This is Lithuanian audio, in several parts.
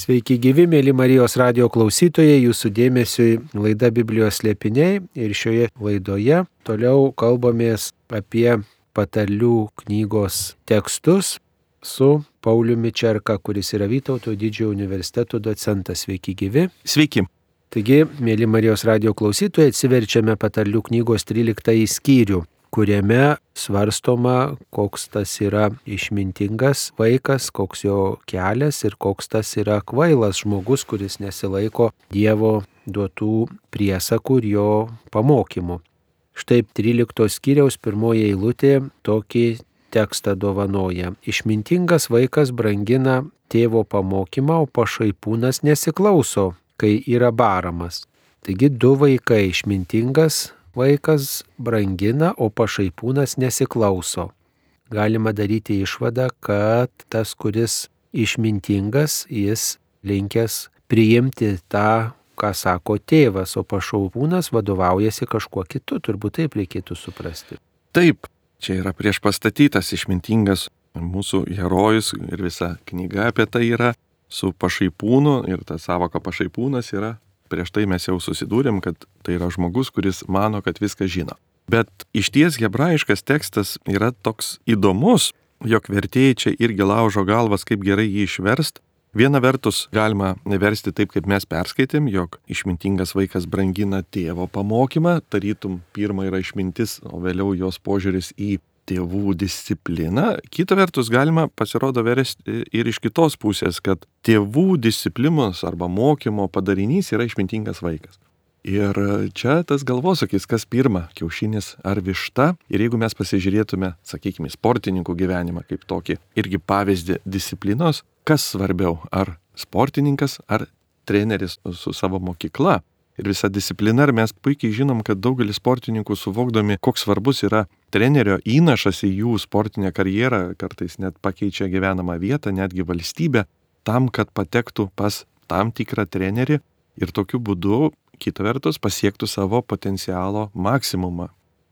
Sveiki gyvi, mėly Marijos radio klausytojai, jūsų dėmesiui laida Biblijos slėpiniai ir šioje laidoje toliau kalbamės apie patarlių knygos tekstus su Pauliumi Čerka, kuris yra Vytauto didžiojo universiteto docentas. Sveiki gyvi. Sveiki. Taigi, mėly Marijos radio klausytojai, atsiverčiame patarlių knygos 13 skyrių kuriame svarstoma, koks tas yra išmintingas vaikas, koks jo kelias ir koks tas yra kvailas žmogus, kuris nesilaiko Dievo duotų priesakų ir jo pamokymų. Štai 13 skyriaus pirmoji eilutė tokį tekstą dovanoja. Išmintingas vaikas brangina tėvo pamokymą, o pašaipūnas nesiklauso, kai yra baramas. Taigi du vaikai - išmintingas vaikas brangina, o pašaipūnas nesiklauso. Galima daryti išvadą, kad tas, kuris išmintingas, jis linkęs priimti tą, ką sako tėvas, o pašaipūnas vadovaujasi kažkuo kitu, turbūt taip reikėtų suprasti. Taip, čia yra prieš pastatytas išmintingas mūsų herojus ir visa knyga apie tai yra su pašaipūnu ir ta savoka pašaipūnas yra prieš tai mes jau susidūrėm, kad tai yra žmogus, kuris mano, kad viską žino. Bet iš ties hebrajiškas tekstas yra toks įdomus, jog vertėjai čia irgi laužo galvas, kaip gerai jį išverst. Viena vertus galima versti taip, kaip mes perskaitėm, jog išmintingas vaikas brangina tėvo pamokymą, tarytum pirma yra išmintis, o vėliau jos požiūris į tėvų discipliną. Kita vertus, galima pasirodo versti ir iš kitos pusės, kad tėvų disciplinos arba mokymo padarinys yra išmintingas vaikas. Ir čia tas galvosakis, kas pirma - kiaušinis ar višta. Ir jeigu mes pasižiūrėtume, sakykime, sportininkų gyvenimą kaip tokį irgi pavyzdį disciplinos, kas svarbiau - ar sportininkas, ar treneris su savo mokykla ir visa disciplina. Ir mes puikiai žinom, kad daugelis sportininkų suvokdami, koks svarbus yra trenerio įnašas į jų sportinę karjerą, kartais net pakeičia gyvenamą vietą, netgi valstybę, tam, kad patektų pas tam tikrą trenerį ir tokiu būdu, kita vertus, pasiektų savo potencialo maksimumą.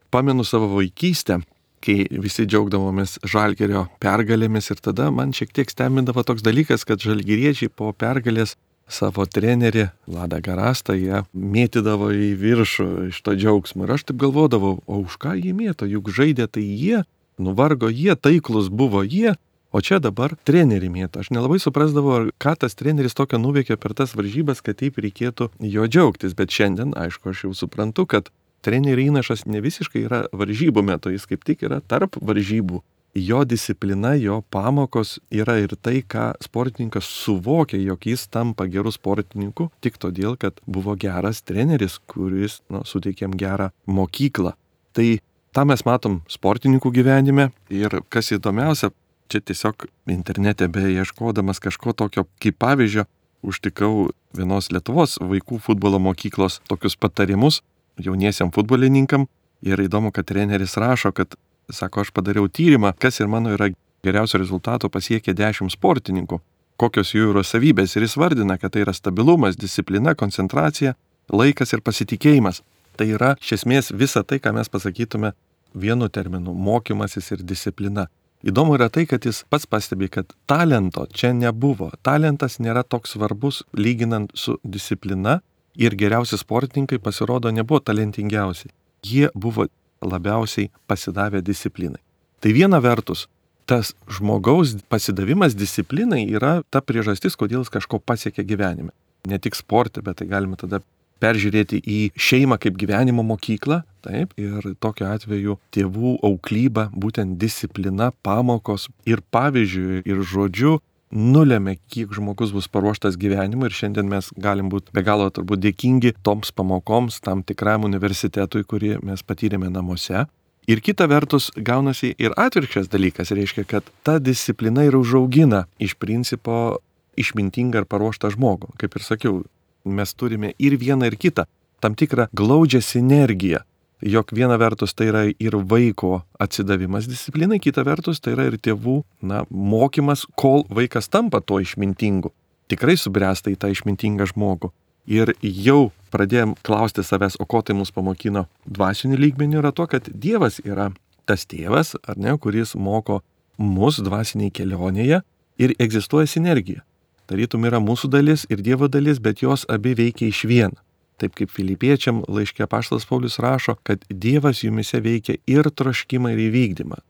Pamenu savo vaikystę, kai visi džiaugdavomės žalgerio pergalėmis ir tada man šiek tiek stebindavo toks dalykas, kad žalgeriečiai po pergalės savo trenerį Vladą Garastą, jie mėtydavo į viršų iš to džiaugsmo. Ir aš taip galvodavau, o už ką jie mėto, juk žaidė tai jie, nuvargo jie, taiklus buvo jie, o čia dabar trenerių mėto. Aš nelabai suprasdavau, ką tas treneris tokio nuveikė per tas varžybas, kad taip reikėtų jo džiaugtis. Bet šiandien, aišku, aš jau suprantu, kad trenerių įnašas ne visiškai yra varžybų metu, jis kaip tik yra tarp varžybų jo disciplina, jo pamokos yra ir tai, ką sportininkas suvokia, jog jis tampa geru sportininku tik todėl, kad buvo geras treneris, kuris nu, suteikė jam gerą mokyklą. Tai tą mes matom sportininkų gyvenime ir kas įdomiausia, čia tiesiog internete beieškodamas kažko tokio kaip pavyzdžio, užtikau vienos Lietuvos vaikų futbolo mokyklos tokius patarimus jauniesiam futbolininkam. Ir įdomu, kad treneris rašo, kad Sako, aš padariau tyrimą, kas ir mano yra geriausio rezultato pasiekę 10 sportininkų, kokios jų yra savybės ir jis vardina, kad tai yra stabilumas, disciplina, koncentracija, laikas ir pasitikėjimas. Tai yra iš esmės visa tai, ką mes pasakytume vienu terminu - mokymasis ir disciplina. Įdomu yra tai, kad jis pats pastebi, kad talento čia nebuvo. Talentas nėra toks svarbus lyginant su disciplina ir geriausi sportininkai pasirodo nebuvo talentingiausi. Jie buvo labiausiai pasidavę disciplinai. Tai viena vertus, tas žmogaus pasidavimas disciplinai yra ta priežastis, kodėl jis kažko pasiekia gyvenime. Ne tik sporte, bet tai galime tada peržiūrėti į šeimą kaip gyvenimo mokyklą, taip, ir tokiu atveju tėvų auklyba, būtent disciplina, pamokos ir pavyzdžiui, ir žodžiu nulėmė, kiek žmogus bus paruoštas gyvenimui ir šiandien mes galim būti be galo turbūt dėkingi toms pamokoms, tam tikram universitetui, kurį mes patyrėme namuose. Ir kita vertus gaunasi ir atvirkščias dalykas, reiškia, kad ta disciplina ir užaugina iš principo išmintingą ir paruoštą žmogų. Kaip ir sakiau, mes turime ir vieną, ir kitą, tam tikrą glaudžią sinergiją jog viena vertus tai yra ir vaiko atsidavimas disciplinai, kita vertus tai yra ir tėvų na, mokymas, kol vaikas tampa tuo išmintingu. Tikrai subręsta į tą išmintingą žmogų. Ir jau pradėjom klausti savęs, o ko tai mus pamokino dvasinių lygmenių, yra to, kad Dievas yra tas tėvas, ar ne, kuris moko mus dvasiniai kelionėje ir egzistuoja sinergija. tarytum yra mūsų dalis ir Dievo dalis, bet jos abi veikia iš vien. Taip kaip filipiečiam laiškė paštas Paulius rašo, kad Dievas jumise veikia ir troškimą, ir įvykdymą.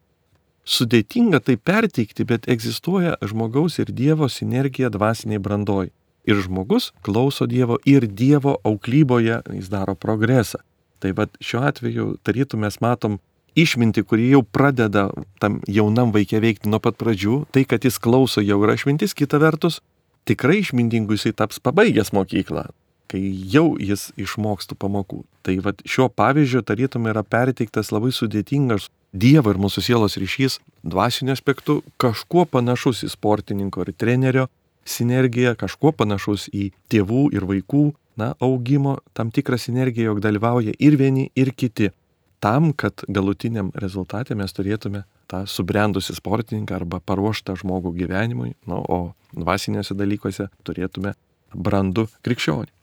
Sudėtinga tai perteikti, bet egzistuoja žmogaus ir Dievo sinergija dvasiniai brandoj. Ir žmogus klauso Dievo ir Dievo auklyboje jis daro progresą. Tai vad šiuo atveju tarytum mes matom išminti, kuri jau pradeda tam jaunam vaikė veikti nuo pat pradžių, tai kad jis klauso jau yra išmintis, kita vertus, tikrai išmintingu jisai taps pabaigęs mokyklą, kai jau jis išmokstų pamokų. Tai vad šiuo pavyzdžiu tarytum yra perteiktas labai sudėtingas Dievo ir mūsų sielos ryšys dvasiniu aspektu, kažkuo panašus į sportininko ir trenerio sinergiją, kažkuo panašus į tėvų ir vaikų na, augimo, tam tikrą sinergiją, jog dalyvauja ir vieni, ir kiti tam, kad galutiniam rezultatė mes turėtume tą subrendusi sportininką arba paruoštą žmogų gyvenimui, nu, o dvasinėse dalykuose turėtume brandų krikščionį.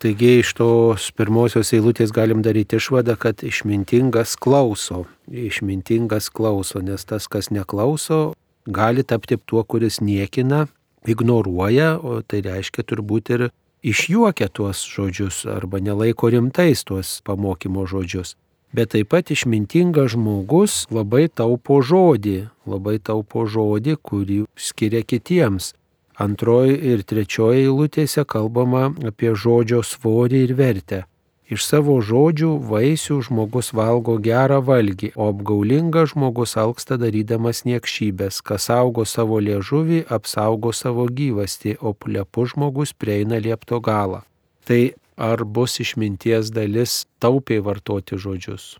Taigi iš tos pirmosios eilutės galim daryti išvadą, kad išmintingas klauso. Išmintingas klauso, nes tas, kas neklauso, gali tapti tuo, kuris niekina, ignoruoja, o tai reiškia turbūt ir išjuokia tuos žodžius arba nelaiko rimtais tuos pamokymo žodžius bet taip pat išmintingas žmogus labai taupo žodį, labai taupo žodį, kurį skiria kitiems. Antroji ir trečioji eilutėse kalbama apie žodžio svorį ir vertę. Iš savo žodžių vaisių žmogus valgo gerą valgį, o apgaulingas žmogus alksta darydamas niekšybės, kas saugo savo liežuvį, apsaugo savo gyvastį, o plepu žmogus prieina liepto galą. Tai ar bus išminties dalis taupiai vartoti žodžius?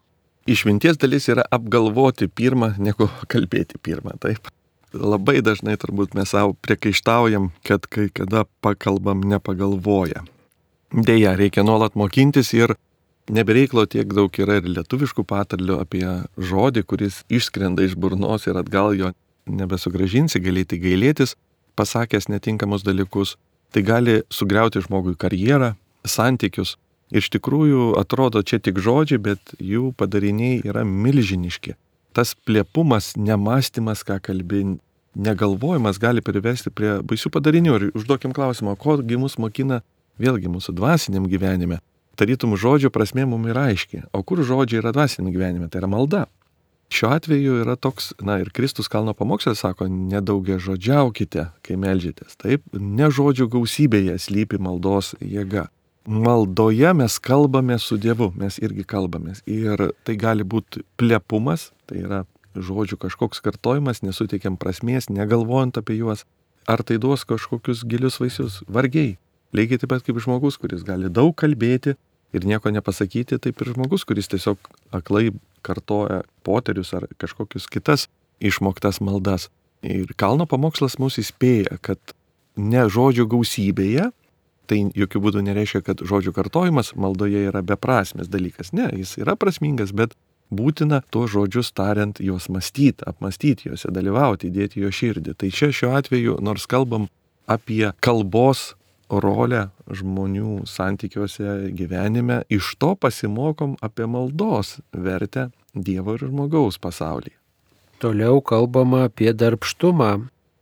Išminties dalis yra apgalvoti pirmą, negu kalbėti pirmą, taip. Labai dažnai turbūt mes savo priekaištaujam, kad kai kada pakalbam nepagalvoja. Deja, reikia nuolat mokintis ir nebereiklo tiek daug yra ir lietuviškų patarlių apie žodį, kuris išskrenda iš burnos ir atgal jo nebesugražinsi, galėti gailėtis, pasakęs netinkamus dalykus. Tai gali sugriauti žmogui karjerą, santykius. Iš tikrųjų atrodo čia tik žodžiai, bet jų padariniai yra milžiniški. Tas plėpumas, nemastymas, ką kalbė, negalvojimas gali privesti prie baisių padarinių. Ir užduokim klausimą, kogi mus mokina vėlgi mūsų dvasiniam gyvenime. Tarytum žodžio prasme mums yra aiški. O kur žodžiai yra dvasiniam gyvenime? Tai yra malda. Šiuo atveju yra toks, na ir Kristus kalno pamokslė sako, nedaugia žodžiaukite, kai melžytės. Taip, ne žodžių gausybėje slypi maldos jėga maldoje mes kalbame su Dievu, mes irgi kalbamės. Ir tai gali būti plepumas, tai yra žodžių kažkoks kartojimas, nesuteikiam prasmės, negalvojant apie juos. Ar tai duos kažkokius gilius vaisius? Vargiai. Lygiai taip pat kaip žmogus, kuris gali daug kalbėti ir nieko nepasakyti, taip ir žmogus, kuris tiesiog aklai kartoja poterius ar kažkokius kitas išmoktas maldas. Ir kalno pamokslas mūsų įspėja, kad ne žodžių gausybėje, tai jokių būdų nereiškia, kad žodžių kartojimas maldoje yra beprasmis dalykas. Ne, jis yra prasmingas, bet būtina tuos žodžius tariant juos mąstyti, apmastyti juose, dalyvauti, įdėti jo širdį. Tai čia šiuo atveju, nors kalbam apie kalbos rolę žmonių santykiuose gyvenime, iš to pasimokom apie maldos vertę Dievo ir žmogaus pasaulyje. Toliau kalbama apie darbštumą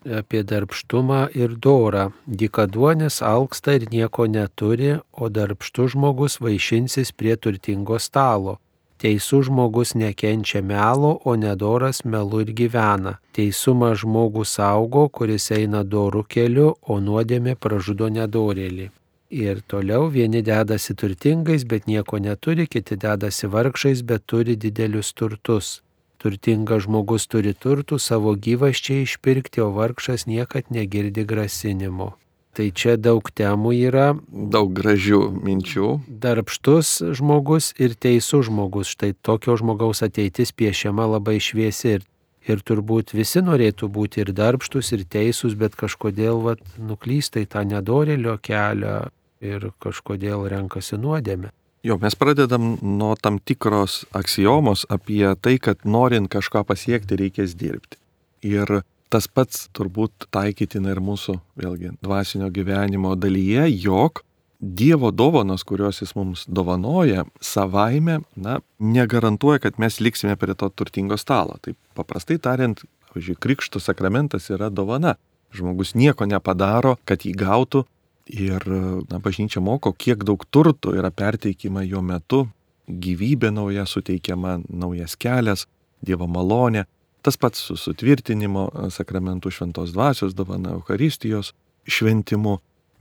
apie darbštumą ir dorą. Dikaduonis alksta ir nieko neturi, o darbštus žmogus vaišinsis prie turtingo stalo. Teisų žmogus nekenčia melo, o nedoras melu ir gyvena. Teisumą žmogus saugo, kuris eina dorų keliu, o nuodėmė pražudo nedorėlį. Ir toliau vieni dedasi turtingais, bet nieko neturi, kiti dedasi vargšais, bet turi didelius turtus. Turtingas žmogus turi turtų savo gyvaščiai išpirkti, o vargšas niekad negirdi grasinimo. Tai čia daug temų yra. Daug gražių minčių. Darbštus žmogus ir teisų žmogus. Štai tokio žmogaus ateitis piešiama labai šviesi. Ir, ir turbūt visi norėtų būti ir darbštus, ir teisūs, bet kažkodėl vat, nuklysta į tą nedorėlio kelią ir kažkodėl renkasi nuodėmę. Jo, mes pradedam nuo tam tikros aksijomos apie tai, kad norint kažką pasiekti, reikės dirbti. Ir tas pats turbūt taikytina ir mūsų, vėlgi, dvasinio gyvenimo dalyje, jog Dievo dovanos, kurios jis mums dovanoja, savaime, na, negarantuoja, kad mes liksime prie to turtingo stalo. Tai paprastai tariant, pavyzdžiui, krikšto sakramentas yra dovana. žmogus nieko nepadaro, kad jį gautų. Ir na, bažnyčia moko, kiek daug turtų yra perteikima jo metu, gyvybė nauja suteikiama, naujas kelias, Dievo malonė. Tas pats su sutvirtinimo sakramentų šventos dvasios dovana Euharistijos šventimu.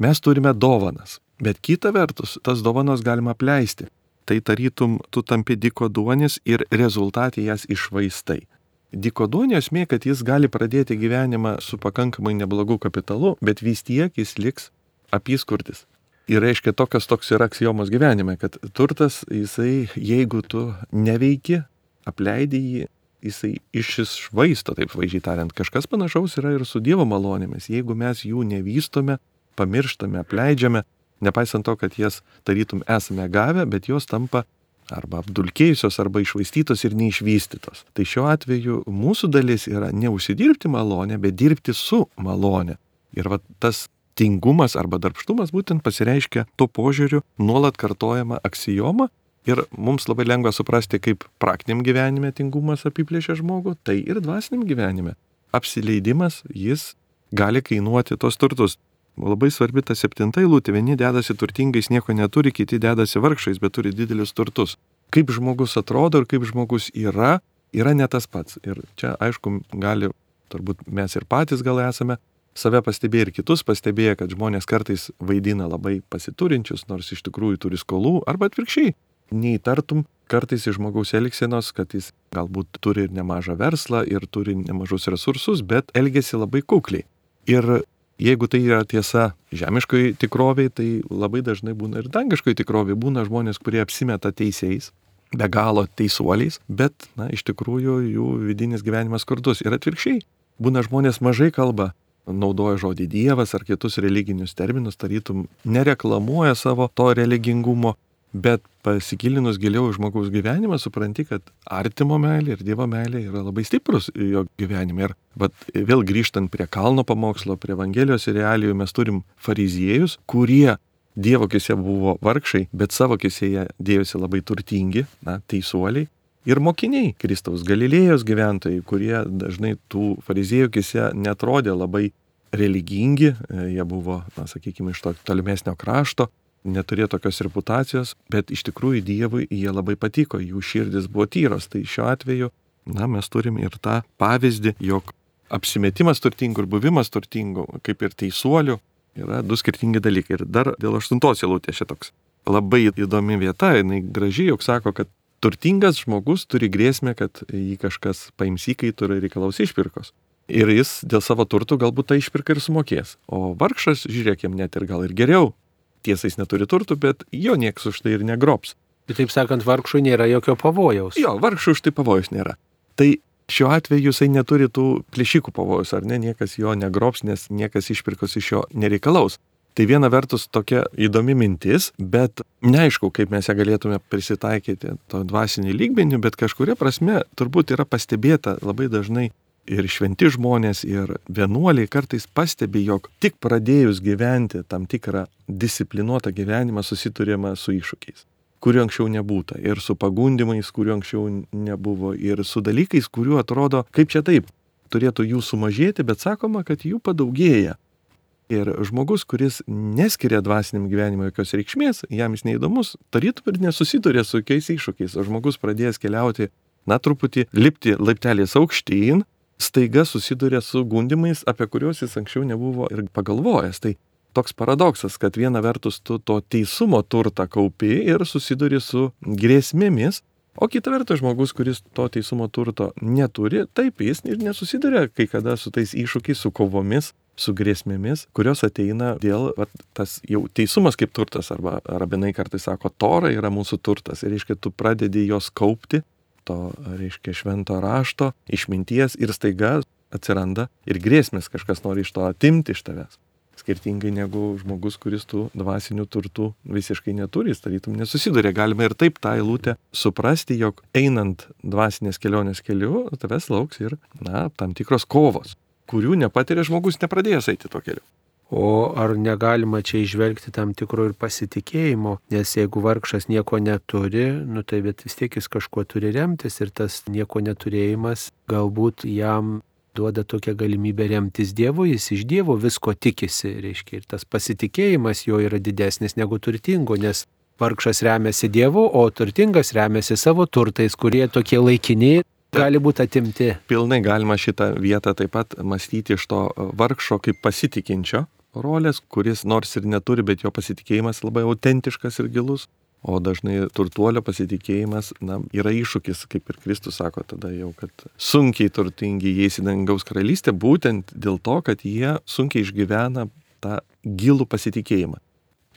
Mes turime dovanas, bet kita vertus, tas dovanas galima apleisti. Tai tarytum, tu tampi dikoduonis ir rezultatį jas išvaistai. Dikoduonio esmė, kad jis gali pradėti gyvenimą su pakankamai neblogu kapitalu, bet vis tiek jis liks apyskurtis. Ir reiškia, tokios toks yra aksijomos gyvenime, kad turtas, jisai, jeigu tu neveiki, apleidai jį, jisai iššvaisto, taip vaizdžiai tariant. Kažkas panašaus yra ir su Dievo malonėmis. Jeigu mes jų nevystome, pamirštame, apleidžiame, nepaisant to, kad jas tarytum esame gavę, bet jos tampa arba apdulkėjusios, arba išvaistytos ir neišvystytos. Tai šiuo atveju mūsų dalis yra neužsidirbti malonę, bet dirbti su malonė. Ir va, tas tingumas arba darbštumas būtent pasireiškia tuo požiūriu nuolat kartojama aksijoma. Ir mums labai lengva suprasti, kaip praktiniam gyvenime tingumas apiplėšia žmogų, tai ir dvasiniam gyvenime. Apsileidimas, jis gali kainuoti tos turtus. Labai svarbi ta septinta eilutė, vieni dedasi turtingais, nieko neturi, kiti dedasi vargšais, bet turi didelius turtus. Kaip žmogus atrodo ir kaip žmogus yra, yra ne tas pats. Ir čia, aišku, gali, turbūt mes ir patys gal esame save pastebėję ir kitus pastebėję, kad žmonės kartais vaidina labai pasiturinčius, nors iš tikrųjų turi skolų, arba atvirkščiai. Neįtartum kartais iš žmogaus elgsenos, kad jis galbūt turi ir nemažą verslą, ir turi nemažus resursus, bet elgesi labai kukliai. Ir jeigu tai yra tiesa žemiškoji tikrovė, tai labai dažnai būna ir dangiškoji tikrovė. Būna žmonės, kurie apsimeta teisėjais, be galo teisuoliais, bet, na, iš tikrųjų jų vidinis gyvenimas skurdus. Ir atvirkščiai, būna žmonės mažai kalba, naudoja žodį Dievas ar kitus religinius terminus, tarytum nereklamuoja savo to religingumo, Bet pasigilinus giliau į žmogaus gyvenimą, supranti, kad artimo meilė ir Dievo meilė yra labai stiprus jo gyvenime. Ir vat, vėl grįžtant prie kalno pamokslo, prie Evangelijos ir realijų, mes turim fariziejus, kurie Dievo kisė buvo vargšai, bet savo kisė jie dėjosi labai turtingi, na, teisuoliai. Ir mokiniai, Kristaus Galilėjos gyventojai, kurie dažnai tų fariziejų kisė netrodė labai religingi, jie buvo, na, sakykime, iš to tolimesnio krašto, neturėjo tokios reputacijos, bet iš tikrųjų Dievui jie labai patiko, jų širdis buvo tyros. Tai šiuo atveju, na, mes turim ir tą pavyzdį, jog apsimetimas turtingų ir buvimas turtingų, kaip ir teisuolių, yra du skirtingi dalykai. Ir dar dėl aštuntos eilutės šitoks. Labai įdomi vieta, jinai gražiai juk sako, kad turtingas žmogus turi grėsmę, kad jį kažkas paims įkaitų ir reikalaus išpirkos. Ir jis dėl savo turtų galbūt tą išpirką ir sumokės. O vargšas, žiūrėkim, net ir gal ir geriau, tiesa jis neturi turtų, bet jo nieks už tai ir negrobs. Kitaip sakant, vargšui nėra jokio pavojaus. Jo, vargšui už tai pavojus nėra. Tai šiuo atveju jisai neturi tų plėšikų pavojus, ar ne, niekas jo negrobs, nes niekas išpirkos iš jo nereikalaus. Tai viena vertus tokia įdomi mintis, bet neaišku, kaip mes ją galėtume prisitaikyti to dvasinį lygmenį, bet kažkuria prasme turbūt yra pastebėta labai dažnai ir šventi žmonės, ir vienuoliai kartais pastebi, jog tik pradėjus gyventi tam tikrą disciplinuotą gyvenimą susiturėma su iššūkiais, kuriuo anksčiau nebūta, ir su pagundimais, kuriuo anksčiau nebuvo, ir su dalykais, kuriuo atrodo, kaip čia taip, turėtų jų sumažėti, bet sakoma, kad jų padaugėja. Ir žmogus, kuris neskiria dvasiniam gyvenimui jokios reikšmės, jam jis neįdomus, tarytum ir nesusiduria su jokiais iššūkiais, o žmogus pradėjęs keliauti, na truputį lipti laiptelės aukštyn, staiga susiduria su gundimais, apie kuriuos jis anksčiau nebuvo ir pagalvojęs. Tai toks paradoksas, kad viena vertus tu to teisumo turtą kaupi ir susiduri su grėsmėmis, o kita vertus žmogus, kuris to teisumo turto neturi, taip jis ir nesusiduria kai kada su tais iššūkiais, su kovomis, su grėsmėmis, kurios ateina dėl va, tas jau teisumas kaip turtas, arba rabinai kartais sako, tora yra mūsų turtas ir reiškia, tu pradedi jos kaupti to, reiškia, švento rašto, išminties ir staiga atsiranda ir grėsmės kažkas nori iš to atimti iš tavęs. Skirtingai negu žmogus, kuris tų dvasinių turtų visiškai neturi, jis tarytum nesusiduria. Galima ir taip tą eilutę suprasti, jog einant dvasinės kelionės keliu, tavęs lauks ir, na, tam tikros kovos, kurių nepatiria žmogus nepradėjęs eiti to keliu. O ar negalima čia išvelgti tam tikro ir pasitikėjimo, nes jeigu vargšas nieko neturi, nu tai bet vis tiek jis kažkuo turi remtis ir tas nieko neturėjimas galbūt jam duoda tokią galimybę remtis Dievu, jis iš Dievo visko tikisi, reiškia, ir tas pasitikėjimas jo yra didesnis negu turtingo, nes vargšas remiasi Dievu, o turtingas remiasi savo turtais, kurie tokie laikiniai gali būti atimti. Pilnai galima šitą vietą taip pat mąstyti iš to vargšo kaip pasitikinčio rolės, kuris nors ir neturi, bet jo pasitikėjimas labai autentiškas ir gilus. O dažnai turtuolio pasitikėjimas na, yra iššūkis, kaip ir Kristus sako tada jau, kad sunkiai turtingi įeis į dangaus karalystę, būtent dėl to, kad jie sunkiai išgyvena tą gilų pasitikėjimą.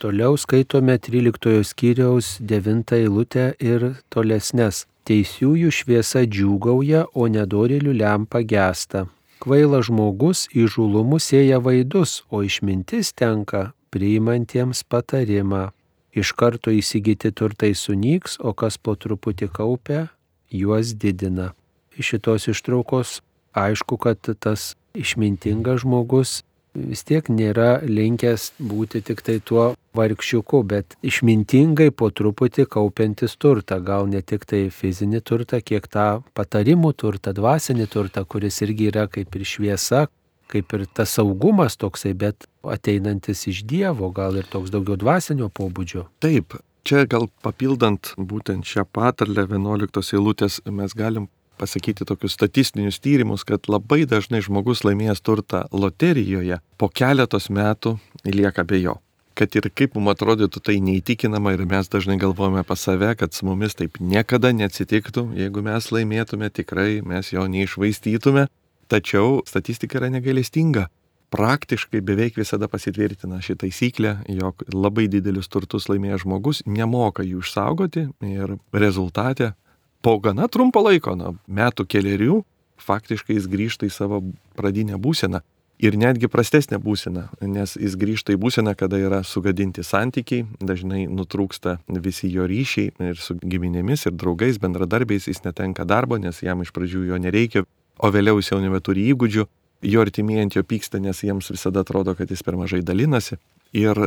Toliau skaitome 13 skyriaus 9 eilutę ir tolesnes. Teisiųjų šviesa džiūgauja, o nedorilių lempa gesta. Kvaila žmogus į žulumus sėja vaidus, o išmintis tenka priimantiems patarimą iš karto įsigyti turtai sunyks, o kas po truputį kaupia, juos didina. Iš šitos ištraukos aišku, kad tas išmintingas žmogus vis tiek nėra linkęs būti tik tai tuo vargšiuku, bet išmintingai po truputį kaupiantis turtą, gal ne tik tai fizinį turtą, kiek tą patarimų turtą, dvasinį turtą, kuris irgi yra kaip ir šviesa, kaip ir tas saugumas toksai, bet ateinantis iš Dievo, gal ir toks daugiau dvasinio pobūdžio. Taip, čia gal papildant būtent šią patarlę 11 eilutės mes galim pasakyti tokius statistinius tyrimus, kad labai dažnai žmogus laimėjęs turtą loterijoje po keletos metų lieka be jo. Kad ir kaip mums atrodytų tai neįtikinama ir mes dažnai galvojame pas save, kad su mumis taip niekada neatsitiktų, jeigu mes laimėtume tikrai, mes jo neišvaistytume, Tačiau statistika yra negailestinga. Praktiškai beveik visada pasitvirtina ši taisyklė, jog labai didelius turtus laimėjęs žmogus nemoka jų išsaugoti ir rezultate po gana trumpo laiko, na, metų keliarių, faktiškai jis grįžta į savo pradinę būseną. Ir netgi prastesnė būsena, nes jis grįžta į būseną, kada yra sugadinti santykiai, dažnai nutrūksta visi jo ryšiai ir su giminėmis, ir draugais, bendradarbiais, jis netenka darbo, nes jam iš pradžių jo nereikia, o vėliau jis jau nebeturi įgūdžių, jo artimieji ant jo pyksta, nes jiems visada atrodo, kad jis per mažai dalinasi. Ir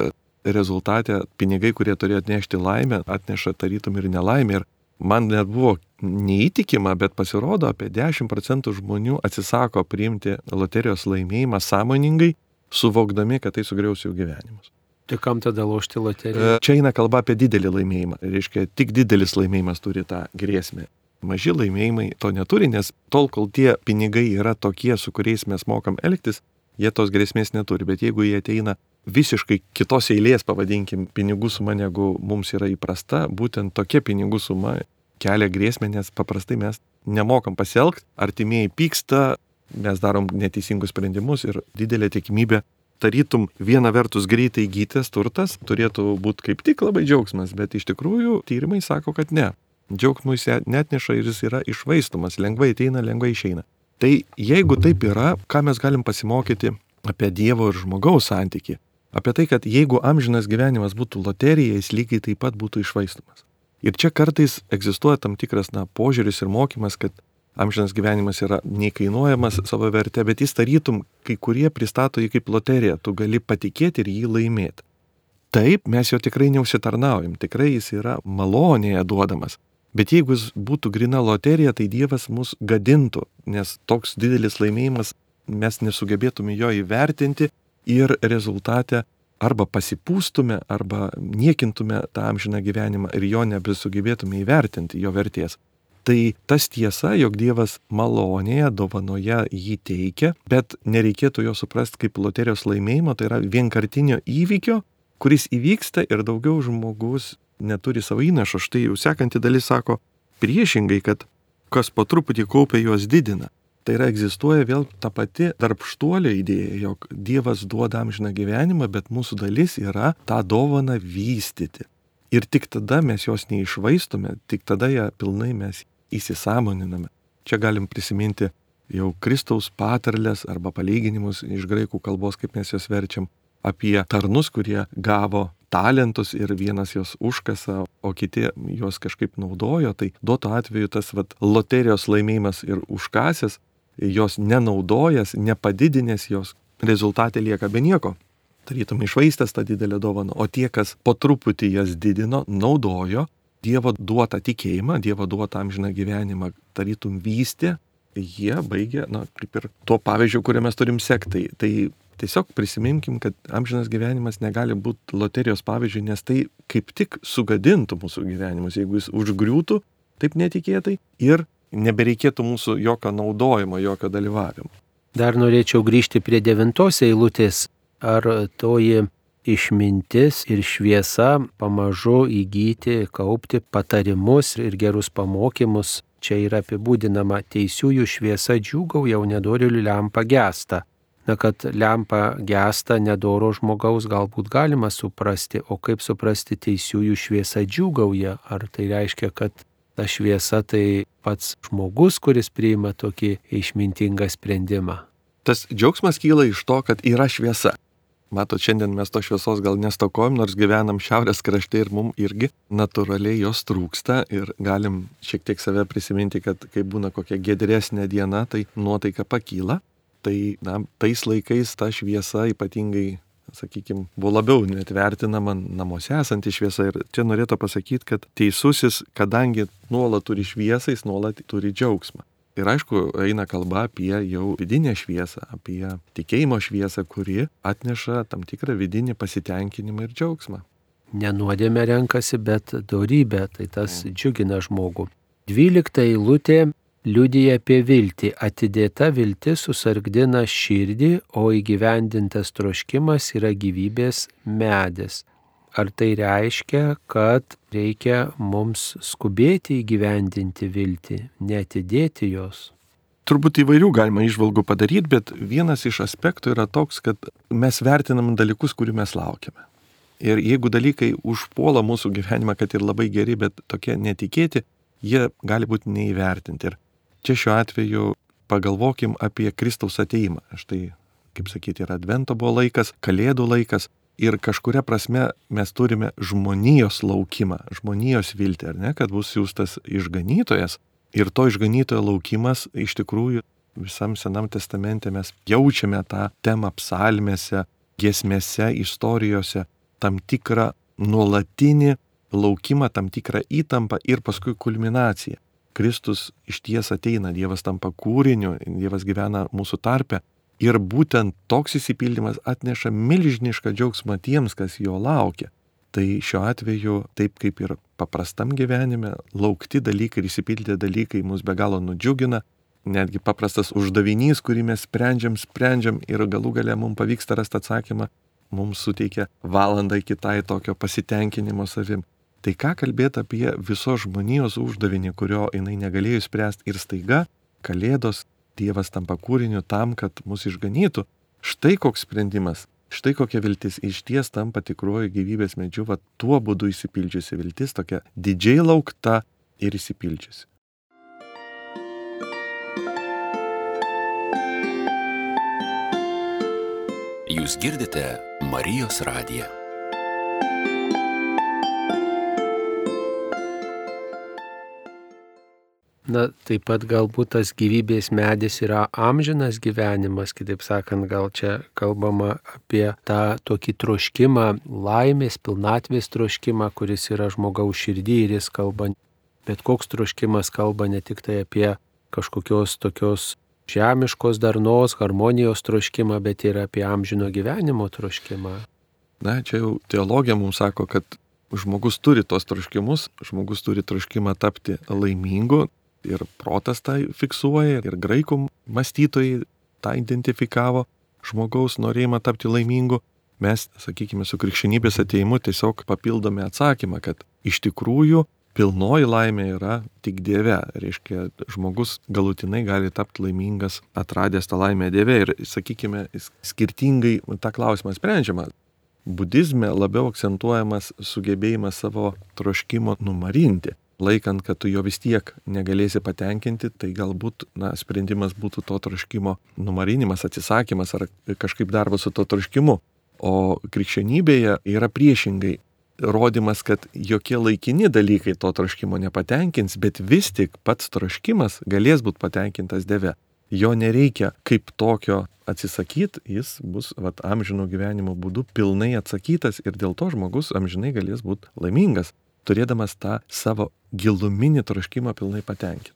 rezultate pinigai, kurie turėjo atnešti laimę, atneša tarytum ir nelaimę. Ir man net buvo neįtikima, bet pasirodo, apie 10 procentų žmonių atsisako priimti loterijos laimėjimą sąmoningai, suvokdami, kad tai sugriaus jų gyvenimus. Tai kam tada lošti loteriją? Čia eina kalba apie didelį laimėjimą. Reiškia, tik didelis laimėjimas turi tą grėsmę maži laimėjimai to neturi, nes tol, kol tie pinigai yra tokie, su kuriais mes mokam elgtis, jie tos grėsmės neturi. Bet jeigu jie ateina visiškai kitos eilės, pavadinkim, pinigų suma, negu mums yra įprasta, būtent tokia pinigų suma kelia grėsmę, nes paprastai mes nemokam pasielgti, artimieji pyksta, mes darom neteisingus sprendimus ir didelė tikimybė tarytum viena vertus greitai įgytas turtas turėtų būti kaip tik labai džiaugsmas, bet iš tikrųjų tyrimai sako, kad ne džiaugsmų jis net neša ir jis yra išvaistomas, lengvai ateina, lengvai išeina. Tai jeigu taip yra, ką mes galim pasimokyti apie Dievo ir žmogaus santyki? Apie tai, kad jeigu amžinas gyvenimas būtų loterija, jis lygiai taip pat būtų išvaistomas. Ir čia kartais egzistuoja tam tikras na, požiūris ir mokymas, kad amžinas gyvenimas yra neįkainuojamas savo vertė, bet jis tarytum, kai kurie pristato jį kaip loteriją, tu gali patikėti ir jį laimėti. Taip, mes jo tikrai neusitarnaujam, tikrai jis yra malonėje duodamas. Bet jeigu jis būtų grina loterija, tai Dievas mus gadintų, nes toks didelis laimėjimas mes nesugebėtume jo įvertinti ir rezultate arba pasipūstume, arba niekintume tą amžiną gyvenimą ir jo nebesugebėtume įvertinti jo vertės. Tai tas tiesa, jog Dievas malonėje, dovanoje jį teikia, bet nereikėtų jo suprasti kaip loterijos laimėjimo, tai yra vienkartinio įvykio, kuris įvyksta ir daugiau žmogus neturi savo įnašo. Štai jau sekanti dalis sako priešingai, kad kas po truputį kaupia, juos didina. Tai yra egzistuoja vėl ta pati darbštuolio idėja, jog Dievas duoda amžiną gyvenimą, bet mūsų dalis yra tą dovaną vystyti. Ir tik tada mes jos neišvaistome, tik tada ją pilnai mes įsisamoniname. Čia galim prisiminti jau Kristaus patarlės arba palyginimus iš graikų kalbos, kaip mes jas verčiam, apie tarnus, kurie gavo talentus ir vienas jos užkasa, o kiti juos kažkaip naudojo, tai duoto atveju tas vat, loterijos laimėjimas ir užkasęs, jos nenaudojas, nepadidinęs jos, rezultatė lieka be nieko. Tarytum išvaistęs tą didelę dovaną, o tie, kas po truputį jas didino, naudojo Dievo duotą tikėjimą, Dievo duotą amžiną gyvenimą, tarytum vystė jie baigia, na, kaip ir tuo pavyzdžiu, kuriuo mes turim sekti. Tai tiesiog prisiminkim, kad amžinas gyvenimas negali būti loterijos pavyzdžių, nes tai kaip tik sugadintų mūsų gyvenimus, jeigu jis užgriūtų taip netikėtai ir nebereikėtų mūsų jokio naudojimo, jokio dalyvavimo. Dar norėčiau grįžti prie devintos eilutės. Ar toji išmintis ir šviesa pamažu įgyti, kaupti patarimus ir gerus pamokymus. Čia yra apibūdinama teisiųjų šviesa džiūgauja, o nedorilių lempa gesta. Na, kad lempa gesta nedoro žmogaus galbūt galima suprasti, o kaip suprasti teisiųjų šviesa džiūgauja? Ar tai reiškia, kad ta šviesa tai pats žmogus, kuris priima tokį išmintingą sprendimą? Tas džiaugsmas kyla iš to, kad yra šviesa. Matot, šiandien mes to šviesos gal nestokojam, nors gyvenam šiaurės krašte ir mums irgi natūraliai jos trūksta ir galim šiek tiek save prisiminti, kad kai būna kokia gedresnė diena, tai nuotaika pakyla. Tai na, tais laikais ta šviesa ypatingai, sakykime, buvo labiau net vertinama namuose esanti šviesa. Ir čia norėtų pasakyti, kad teisusis, kadangi nuolat turi šviesą, jis nuolat turi džiaugsmą. Ir aišku, eina kalba apie jau vidinę šviesą, apie tikėjimo šviesą, kuri atneša tam tikrą vidinį pasitenkinimą ir džiaugsmą. Nenuodėme renkasi, bet darybė, tai tas džiugina žmogų. Dvylikta eilutė liudija apie viltį. Atidėta viltis susargdina širdį, o įgyvendintas troškimas yra gyvybės medis. Ar tai reiškia, kad reikia mums skubėti įgyvendinti viltį, netidėti jos? Turbūt įvairių galima išvalgų padaryti, bet vienas iš aspektų yra toks, kad mes vertinam dalykus, kurių mes laukiame. Ir jeigu dalykai užpuola mūsų gyvenimą, kad ir labai geri, bet tokie netikėti, jie gali būti neįvertinti. Ir čia šiuo atveju pagalvokim apie Kristaus ateimą. Štai, kaip sakyti, ir Advento buvo laikas, Kalėdų laikas, ir kažkuria prasme mes turime žmonijos laukimą, žmonijos viltį, ar ne, kad bus siūstas išganytojas. Ir to išganytojo laukimas iš tikrųjų visam Senam testamente mes jaučiame tą temą psalmėse, giesmėse, istorijose, tam tikrą nuolatinį laukimą, tam tikrą įtampą ir paskui kulminaciją. Kristus iš ties ateina, Dievas tampa kūriniu, Dievas gyvena mūsų tarpe Ir būtent toks įsipildymas atneša milžinišką džiaugsmą tiems, kas jo laukia. Tai šiuo atveju, taip kaip ir paprastam gyvenime, laukti dalykai ir įsipildyti dalykai mus be galo nudžiugina. Netgi paprastas uždavinys, kurį mes sprendžiam, sprendžiam ir galų gale mums pavyksta rasti atsakymą, mums suteikia valandą kitai tokio pasitenkinimo savim. Tai ką kalbėti apie visos žmonijos uždavinį, kurio jinai negalėjo spręsti ir staiga Kalėdos Dievas tampa kūriniu tam, kad mus išganytų. Štai koks sprendimas, štai kokia viltis iš ties tampa tikruoju gyvybės medžiu, va tuo būdu įsipildžiusi viltis, tokia didžiai laukta ir įsipildžiusi. Jūs girdite Marijos radiją. Na, taip pat galbūt tas gyvybės medis yra amžinas gyvenimas, kitaip sakant, gal čia kalbama apie tą tokį troškimą, laimės, pilnatvės troškimą, kuris yra žmogaus širdį ir jis kalba, bet koks troškimas kalba ne tik tai apie kažkokios tokios žemiškos darnos, harmonijos troškimą, bet ir apie amžino gyvenimo troškimą. Na, čia jau teologija mums sako, kad žmogus turi tos troškimus, žmogus turi troškimą tapti laimingu, ir protas tą fiksuoja, ir graikų mąstytojai tą identifikavo, žmogaus norėjimą tapti laimingu. Mes, sakykime, su krikščionybės ateimu tiesiog papildome atsakymą, kad iš tikrųjų pilnoji laimė yra tik Dieve. Reiškia, žmogus galutinai gali tapti laimingas, atradęs tą laimę Dieve. Ir, sakykime, skirtingai tą klausimą sprendžiama. Budizme labiau akcentuojamas sugebėjimas savo troškimo numarinti laikant, kad tu jo vis tiek negalėsi patenkinti, tai galbūt na, sprendimas būtų to troškimo numarinimas, atsisakymas ar kažkaip darbas su to troškimu. O krikščionybėje yra priešingai rodimas, kad jokie laikini dalykai to troškimo nepatenkins, bet vis tik pats troškimas galės būti patenkintas Dieve. Jo nereikia kaip tokio atsisakyti, jis bus vat, amžino gyvenimo būdu pilnai atsakytas ir dėl to žmogus amžinai galės būti laimingas turėdamas tą savo giluminį troškimą pilnai patenkinti.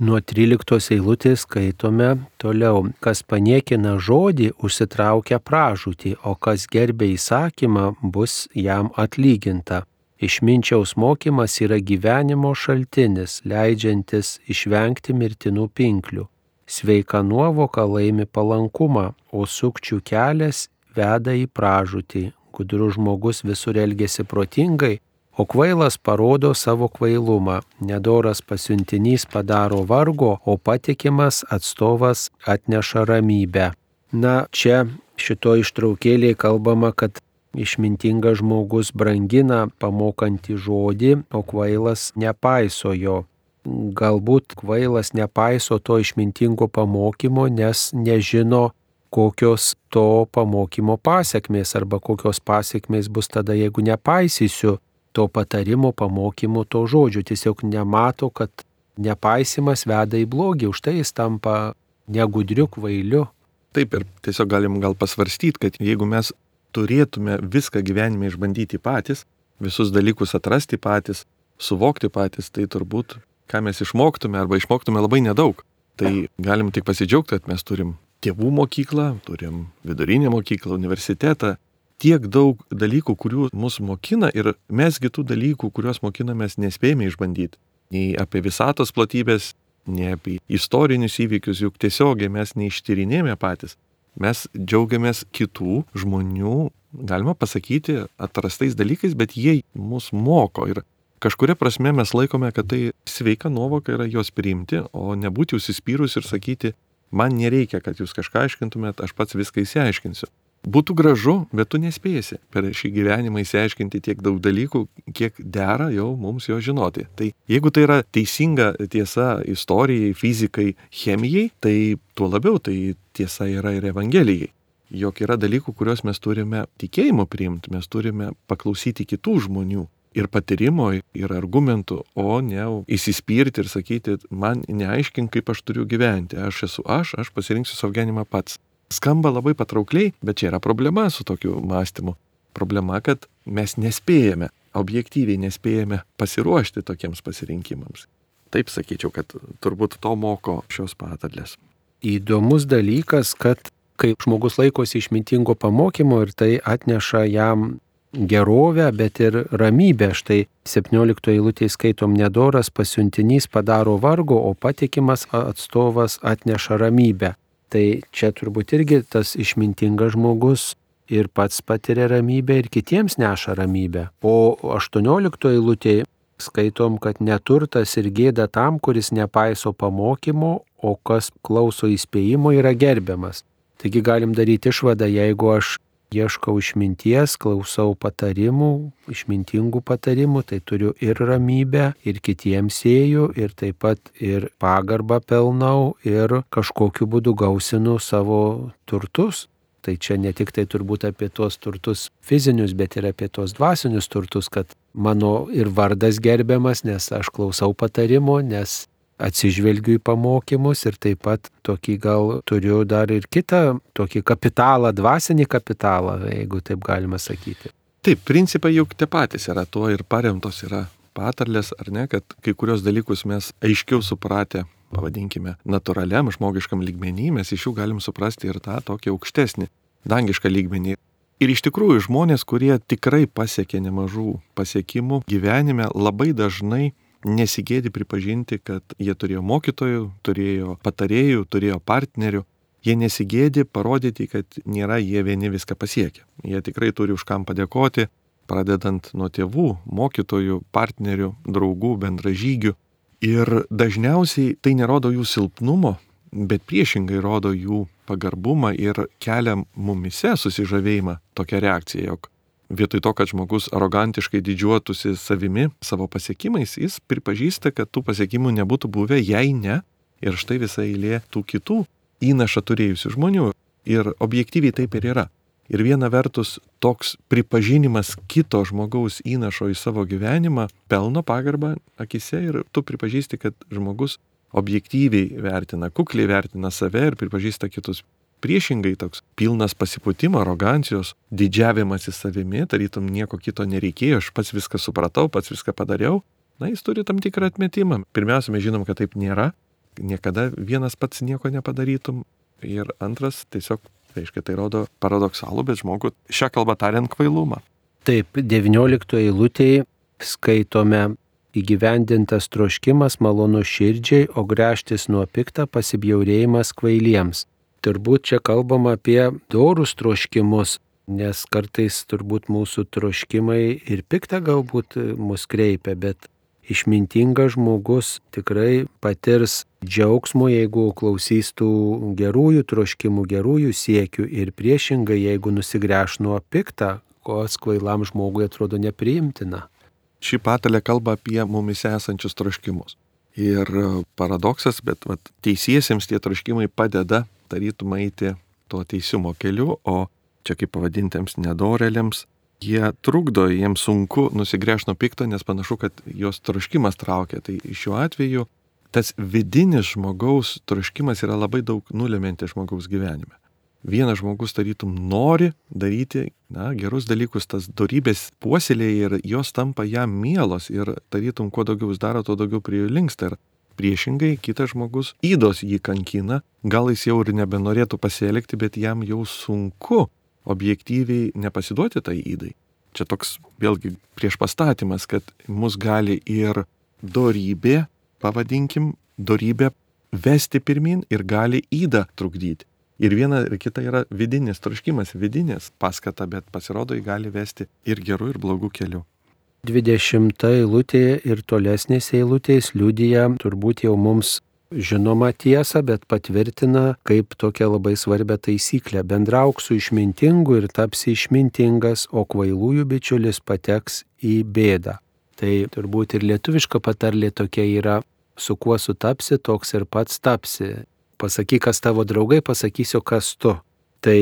Nuo 13 eilutės skaitome toliau, kas paniekina žodį, užsitraukia pražūtį, o kas gerbė įsakymą, bus jam atlyginta. Išminčiaus mokymas yra gyvenimo šaltinis, leidžiantis išvengti mirtinų pinklių. Sveika nuovoka laimi palankumą, o sukčių kelias veda į pražūtį. Gudrus žmogus visur elgesi protingai, o kvailas parodo savo kvailumą. Nedoras pasiuntinys padaro vargo, o patikimas atstovas atneša ramybę. Na, čia šito ištraukėlėje kalbama, kad Išmintingas žmogus brangina pamokantį žodį, o kvailas nepaiso jo. Galbūt kvailas nepaiso to išmintingo pamokymo, nes nežino, kokios to pamokymo pasiekmės arba kokios pasiekmės bus tada, jeigu nepaisysiu to patarimo, pamokymo, to žodžio. Tiesiog nemato, kad nepaisimas veda į blogį, už tai jis tampa negudriu, kvailiu. Taip ir tiesiog galim gal pasvarstyti, kad jeigu mes turėtume viską gyvenime išbandyti patys, visus dalykus atrasti patys, suvokti patys, tai turbūt ką mes išmoktume arba išmoktume labai nedaug. Tai galim tik pasidžiaugti, kad mes turim tėvų mokyklą, turim vidurinę mokyklą, universitetą, tiek daug dalykų, kurių mus mokina ir mesgi tų dalykų, kuriuos mokinamės, nespėjame išbandyti. Nei apie visatos platybės, nei apie istorinius įvykius, juk tiesiogiai mes neištyrinėjame patys. Mes džiaugiamės kitų žmonių, galima pasakyti, atrastais dalykais, bet jie mus moko ir kažkuria prasme mes laikome, kad tai sveika nuovoka yra juos priimti, o nebūti užsispyrus ir sakyti, man nereikia, kad jūs kažką aiškintumėt, aš pats viską įsiaiškinsiu. Būtų gražu, bet tu nespėsi per šį gyvenimą įsiaiškinti tiek daug dalykų, kiek dera jau mums jo žinoti. Tai jeigu tai yra teisinga tiesa istorijai, fizikai, chemijai, tai tuo labiau tai tiesa yra ir Evangelijai. Jok yra dalykų, kuriuos mes turime tikėjimo priimti, mes turime paklausyti kitų žmonių ir patyrimo, ir argumentų, o ne įsispirti ir sakyti, man neaiškink, kaip aš turiu gyventi, aš esu aš, aš pasirinksiu savo gyvenimą pats. Skamba labai patraukliai, bet čia yra problema su tokiu mąstymu. Problema, kad mes nespėjame, objektyviai nespėjame pasiruošti tokiems pasirinkimams. Taip sakyčiau, kad turbūt to moko šios patarlės. Įdomus dalykas, kad kai žmogus laikosi išmintingo pamokymo ir tai atneša jam gerovę, bet ir ramybę. Štai 17 eilutėje skaitom nedoras pasiuntinys padaro vargo, o patikimas atstovas atneša ramybę. Tai čia turbūt irgi tas išmintingas žmogus ir pats patiria ramybę ir kitiems neša ramybę. O 18 eilutėje skaitom, kad neturtas ir gėda tam, kuris nepaiso pamokymo, o kas klauso įspėjimo yra gerbiamas. Taigi galim daryti išvadą, jeigu aš ieškau išminties, klausau patarimų, išmintingų patarimų, tai turiu ir ramybę, ir kitiems sėjų, ir taip pat ir pagarbą pelnau, ir kažkokiu būdu gausinu savo turtus. Tai čia ne tik tai turbūt apie tuos turtus fizinius, bet ir apie tuos dvasinius turtus, kad mano ir vardas gerbiamas, nes aš klausau patarimo, nes atsižvelgiu į pamokymus ir taip pat tokį gal turiu dar ir kitą tokį kapitalą, dvasinį kapitalą, jeigu taip galima sakyti. Taip, principai juk tie patys yra, tuo ir paremtos yra patarlės, ar ne, kad kai kurios dalykus mes aiškiau supratę, pavadinkime, natūraliam žmogiškam lygmenį, mes iš jų galim suprasti ir tą tokį aukštesnį, dangišką lygmenį. Ir iš tikrųjų žmonės, kurie tikrai pasiekė nemažų pasiekimų gyvenime, labai dažnai nesigėdi pripažinti, kad jie turėjo mokytojų, turėjo patarėjų, turėjo partnerių. Jie nesigėdi parodyti, kad nėra jie vieni viską pasiekę. Jie tikrai turi už kam padėkoti, pradedant nuo tėvų, mokytojų, partnerių, draugų, bendražygių. Ir dažniausiai tai nerodo jų silpnumo, bet priešingai rodo jų pagarbumą ir kelia mumise susižavėjimą tokia reakcija, jog vietoj to, kad žmogus arogantiškai didžiuotųsi savimi, savo pasiekimais, jis pripažįsta, kad tų pasiekimų nebūtų buvę, jei ne. Ir štai visa eilė tų kitų įnašą turėjusių žmonių. Ir objektyviai taip ir yra. Ir viena vertus toks pripažinimas kito žmogaus įnašo į savo gyvenimą pelno pagarbą akise ir tu pripažįsti, kad žmogus objektyviai vertina, kukliai vertina save ir pripažįsta kitus priešingai toks pilnas pasipūtimo, arogancijos, didžiavimas į savimi, tarytum nieko kito nereikėjo, aš pats viską supratau, pats viską padariau, na jis turi tam tikrą atmetimą. Pirmiausia, mes žinom, kad taip nėra. niekada vienas pats nieko nepadarytum. Ir antras, tiesiog, reiškia, tai rodo paradoksalų, bet žmogų šią kalbą tariant kvailumą. Taip, 19 eilutėje skaitome įgyvendintas troškimas malonu širdžiai, o grėžtis nuo piktą pasibjaurėjimas kvailiems. Turbūt čia kalbama apie dorus troškimus, nes kartais turbūt mūsų troškimai ir piktą galbūt mus kreipia, bet išmintingas žmogus tikrai patirs džiaugsmo, jeigu klausys tų gerųjų troškimų, gerųjų siekių ir priešingai, jeigu nusigręš nuo piktą, kas kvailam žmogui atrodo nepriimtina. Ši patalė kalba apie mumise esančius troškimus. Ir paradoksas, bet vat, teisiesiems tie troškimai padeda tarytum eiti to teisumo keliu, o čia kaip pavadintiems nedoreliams jie trukdo, jiems sunku nusigręžti nuo pikto, nes panašu, kad jos troškimas traukia. Tai šiuo atveju tas vidinis žmogaus troškimas yra labai daug nuleminti žmogaus gyvenime. Vienas žmogus tarytum nori daryti na, gerus dalykus, tas darybės puoselėje ir jos tampa jam mielos ir tarytum kuo daugiau jis daro, tuo daugiau prie jų linksta. Ir priešingai kitas žmogus įdos jį kankina, gal jis jau ir nebenorėtų pasielgti, bet jam jau sunku objektyviai nepasiduoti tai įdai. Čia toks vėlgi prieš pastatymas, kad mus gali ir dorybė, pavadinkim, dorybė vesti pirmin ir gali įdą trukdyti. Ir viena ir kita yra vidinis troškimas, vidinės paskata, bet pasirodo, jį gali vesti ir gerų, ir blogų kelių. 20 eilutėje ir tolesnės eilutės liudija turbūt jau mums žinoma tiesa, bet patvirtina kaip tokią labai svarbią taisyklę. Bendrauk su išmintingu ir tapsi išmintingas, o kvailųjų bičiulis pateks į bėdą. Tai turbūt ir lietuviška patarlė tokia yra, su kuo sutapsi, toks ir pats tapsi. Pasakyk, kas tavo draugai, pasakysiu, kas tu. Tai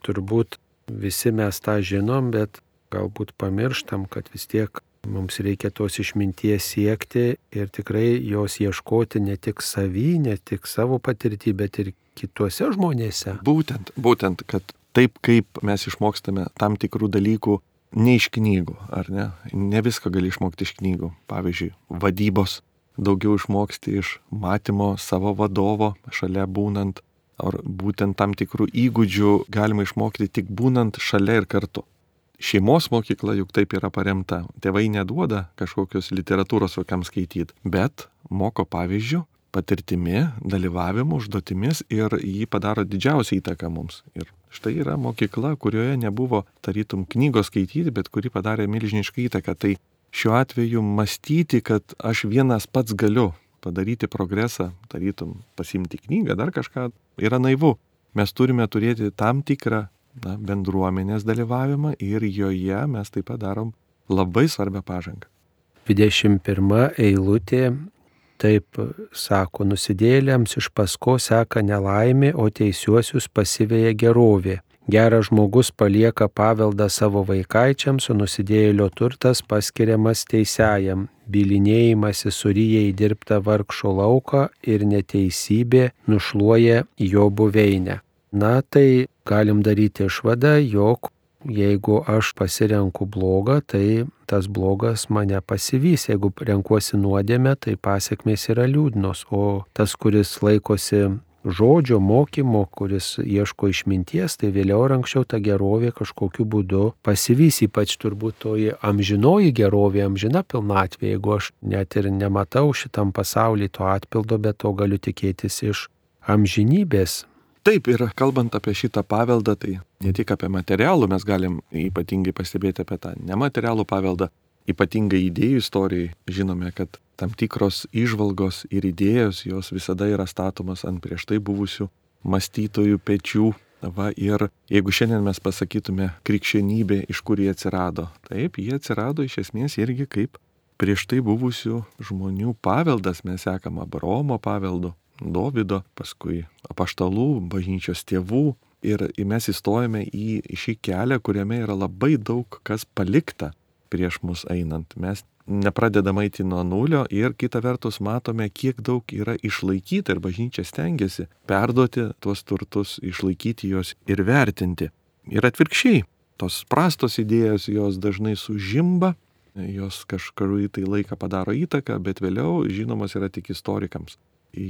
turbūt visi mes tą žinom, bet galbūt pamirštam, kad vis tiek Mums reikia tos išminties siekti ir tikrai jos ieškoti ne tik savy, ne tik savo patirtį, bet ir kituose žmonėse. Būtent, būtent, kad taip kaip mes išmokstame tam tikrų dalykų ne iš knygų, ar ne? Ne viską gali išmokti iš knygų. Pavyzdžiui, vadybos daugiau išmoksti iš matymo savo vadovo šalia būnant, ar būtent tam tikrų įgūdžių galima išmokti tik būnant šalia ir kartu šeimos mokykla juk taip yra paremta. Tėvai neduoda kažkokios literatūros vaikam skaityti, bet moko pavyzdžių, patirtimi, dalyvavimu, užduotimis ir jį padaro didžiausią įtaką mums. Ir štai yra mokykla, kurioje nebuvo tarytum knygos skaityti, bet kuri padarė milžinišką įtaką. Tai šiuo atveju mąstyti, kad aš vienas pats galiu padaryti progresą, tarytum pasimti knygą, dar kažką, yra naivu. Mes turime turėti tam tikrą na, bendruomenės dalyvavimą ir joje mes taip pat darom labai svarbią pažangą. 21 eilutė taip sako, nusidėlėms iš pasko seka nelaimė, o teisiuosius pasiveja gerovė. Geras žmogus palieka paveldą savo vaikaičiams, o nusidėlio turtas paskiriamas teisėjam. Bilinėjimas įsuryja įdirbtą vargšo lauką ir neteisybė nušluoja jo buveinę. Na tai galim daryti išvadą, jog jeigu aš pasirenku blogą, tai tas blogas mane pasivys. Jeigu renkuosi nuodėmę, tai pasiekmės yra liūdnos. O tas, kuris laikosi žodžio mokymo, kuris ieško išminties, tai vėliau ar anksčiau ta gerovė kažkokiu būdu pasivys, ypač turbūt toji amžinoji gerovė, amžina pilnatvė, jeigu aš net ir nematau šitam pasaulyje to atpildo, bet to galiu tikėtis iš amžinybės. Taip, ir kalbant apie šitą paveldą, tai ne tik apie materialų mes galim ypatingai pastebėti apie tą nematerialų paveldą, ypatingai idėjų istorijai. Žinome, kad tam tikros išvalgos ir idėjos, jos visada yra statomas ant prieš tai buvusių mąstytojų pečių. Va, ir jeigu šiandien mes pasakytume krikščionybė, iš kur jie atsirado, taip, jie atsirado iš esmės irgi kaip prieš tai buvusių žmonių paveldas, mes sekam Abraomo paveldu, Dovido, paskui apaštalų, bažnyčios tėvų. Ir mes įstojame į šį kelią, kuriame yra labai daug kas palikta prieš mus einant. Mes nepradedam eiti nuo nulio ir kita vertus matome, kiek daug yra išlaikyti ir bažnyčia stengiasi perduoti tuos turtus, išlaikyti juos ir vertinti. Ir atvirkščiai, tos prastos idėjos jos dažnai sužimba, jos kažkurį tai laiką padaro įtaką, bet vėliau žinomos yra tik istorikams.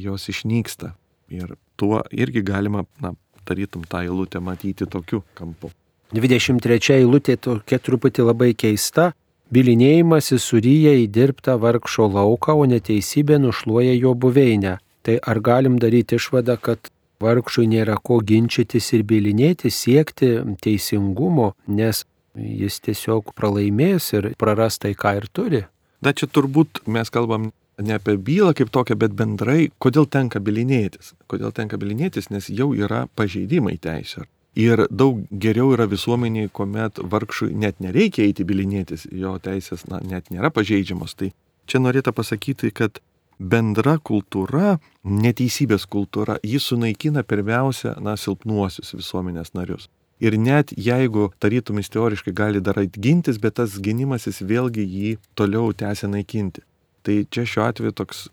Jos išnyksta. Ir tuo irgi galima, na, tarytum tą eilutę matyti tokiu kampu. 23 eilutė tokia truputį labai keista. Bilinėjimas įsuryja į dirbtą vargšo lauką, o neteisybė nušluoja jo buveinę. Tai ar galim daryti išvadą, kad vargšui nėra ko ginčytis ir bilinėti, siekti teisingumo, nes jis tiesiog pralaimės ir praras tai, ką ir turi? Na čia turbūt mes kalbam ne apie bylą kaip tokią, bet bendrai, kodėl tenka bilinėtis. Kodėl tenka bilinėtis, nes jau yra pažeidimai teisė. Ir daug geriau yra visuomeniai, kuomet vargšui net nereikia eiti bilinėtis, jo teisės na, net nėra pažeidžiamos. Tai čia norėtų pasakyti, kad bendra kultūra, neteisybės kultūra, jis sunaikina pirmiausia, na, silpnuosius visuomenės narius. Ir net jeigu tarytumis teoriškai gali dar atgintis, bet tas gynimasis vėlgi jį toliau tęsia naikinti. Tai čia šiuo atveju toks